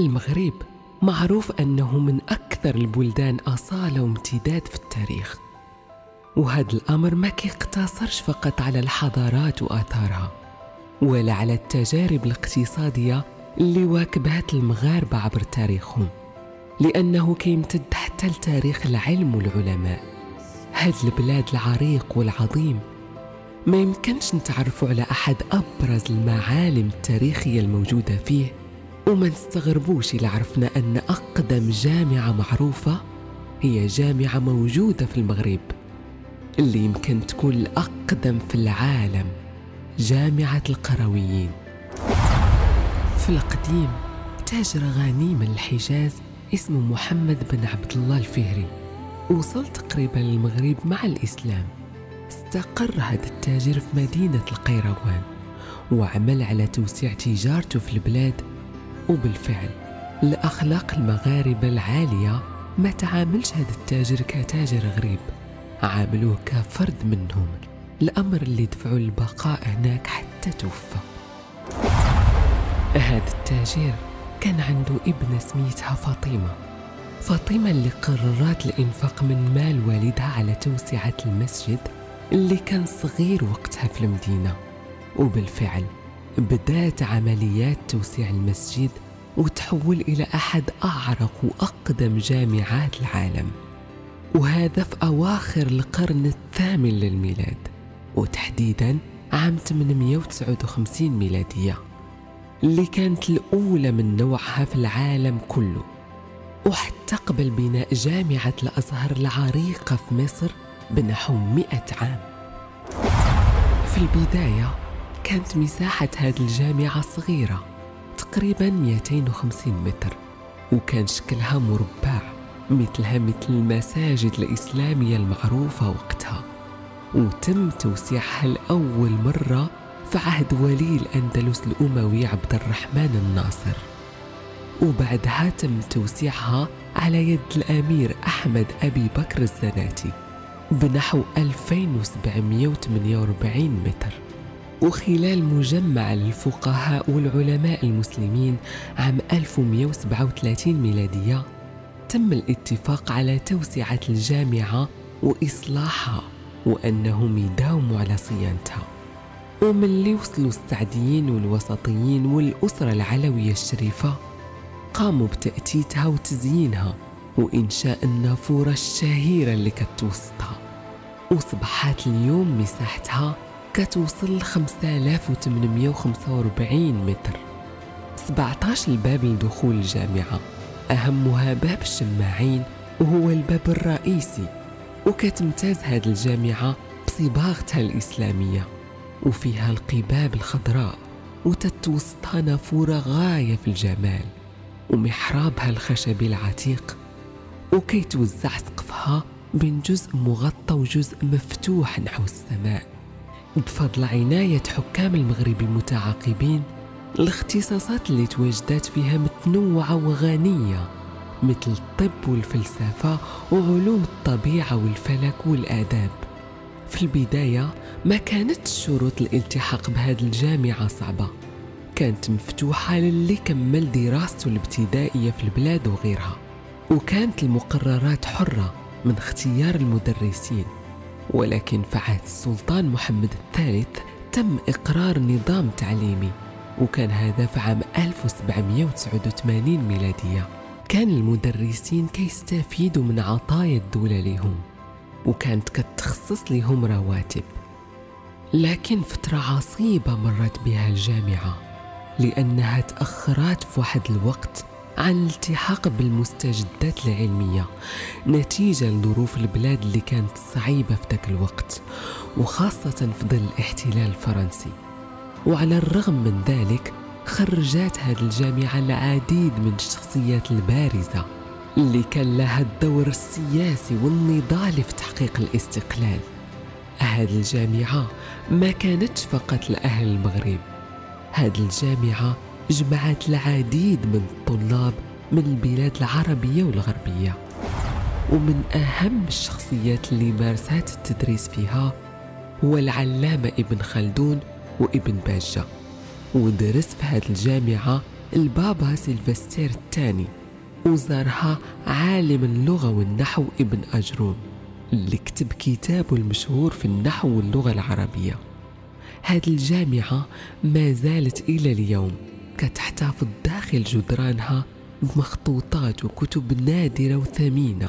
المغرب. معروف أنه من أكثر البلدان أصالة وامتداد في التاريخ. وهذا الأمر ما كيقتصرش فقط على الحضارات وآثارها ولا على التجارب الاقتصادية اللي واكبات المغاربة عبر تاريخهم لأنه كيمتد حتى لتاريخ العلم والعلماء. هاد البلاد العريق والعظيم ما يمكنش نتعرفوا على أحد أبرز المعالم التاريخية الموجودة فيه. وما نستغربوش إذا عرفنا أن أقدم جامعة معروفة هي جامعة موجودة في المغرب اللي يمكن تكون الأقدم في العالم جامعة القرويين. في القديم تاجر غني من الحجاز اسمه محمد بن عبد الله الفهري وصل تقريبا للمغرب مع الإسلام. استقر هذا التاجر في مدينة القيروان وعمل على توسيع تجارته في البلاد وبالفعل الأخلاق المغاربة العالية ما تعاملش هذا التاجر كتاجر غريب. عاملوه كفرد منهم الأمر اللي دفعوا البقاء هناك حتى توفى. هذا التاجر كان عنده ابنة سميتها فاطمة. فاطمة اللي قررت الإنفاق من مال والدها على توسعة المسجد اللي كان صغير وقتها في المدينة. وبالفعل بدأت عمليات توسيع المسجد وتحول إلى أحد أعرق وأقدم جامعات العالم وهذا في أواخر القرن الثامن للميلاد وتحديدا عام 859 ميلادية اللي كانت الأولى من نوعها في العالم كله. وحتى قبل بناء جامعة الأزهر العريقة في مصر بنحو مئة عام. في البداية كانت مساحة هذه الجامعة صغيرة تقريبا 250 متر وكان شكلها مربع مثلها مثل المساجد الإسلامية المعروفة وقتها. وتم توسيعها لأول مرة في عهد ولي الأندلس الأموي عبد الرحمن الناصر. وبعدها تم توسيعها على يد الأمير أحمد أبي بكر الزناتي بنحو 2748 متر. وخلال مجمع للفقهاء والعلماء المسلمين عام 1137 ميلادية تم الاتفاق على توسعة الجامعة وإصلاحها وأنهم يداوموا على صيانتها. ومن اللي وصلوا السعديين والوسطيين والأسرة العلوية الشريفة قاموا بتأتيتها وتزيينها وإنشاء النافورة الشهيرة اللي كتوسطها وصبحات اليوم مساحتها كتوصل ل 5845 متر. 17 الباب لدخول الجامعة. أهمها باب الشماعين وهو الباب الرئيسي. وكتمتاز هذه الجامعة بصباغتها الإسلامية. وفيها القباب الخضراء وتتوسطها نافورة غاية في الجمال. ومحرابها الخشبي العتيق. وكيتوزع سقفها بين جزء مغطى وجزء مفتوح نحو السماء. بفضل عناية حكام المغرب المتعاقبين الاختصاصات اللي تواجدات فيها متنوعة وغنية مثل الطب والفلسفة وعلوم الطبيعة والفلك والآداب. في البداية ما كانت شروط الالتحاق بهذه الجامعة صعبة. كانت مفتوحة للي كمل دراسته الابتدائية في البلاد وغيرها. وكانت المقررات حرة من اختيار المدرسين. ولكن في عهد السلطان محمد الثالث تم إقرار نظام تعليمي وكان هذا في عام 1789 ميلادية. كان المدرسين كيستفيدوا من عطايا الدولة لهم وكانت كتخصص لهم رواتب. لكن فترة عصيبة مرت بها الجامعة لأنها تأخرت في واحد الوقت عن الالتحاق بالمستجدات العلمية نتيجة لظروف البلاد اللي كانت صعيبة في ذاك الوقت وخاصة في ظل الاحتلال الفرنسي. وعلى الرغم من ذلك خرجت هذه الجامعة العديد من الشخصيات البارزة اللي كان لها الدور السياسي والنضالي في تحقيق الاستقلال. هذه الجامعة ما كانتش فقط لأهل المغرب هذه الجامعة جمعت العديد من الطلاب من البلاد العربية والغربية. ومن أهم الشخصيات اللي مارست التدريس فيها هو العلامة ابن خلدون وابن باجة. ودرس في هذه الجامعة البابا سيلفستير الثاني وزارها عالم اللغة والنحو ابن أجروم اللي كتب كتابه المشهور في النحو واللغة العربية. هذه الجامعة ما زالت إلى اليوم. كتحتفظ داخل جدرانها بمخطوطات وكتب نادرة وثمينة.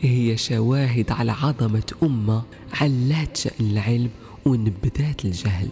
هي شواهد على عظمة أمة علات شأن العلم ونبذات الجهل.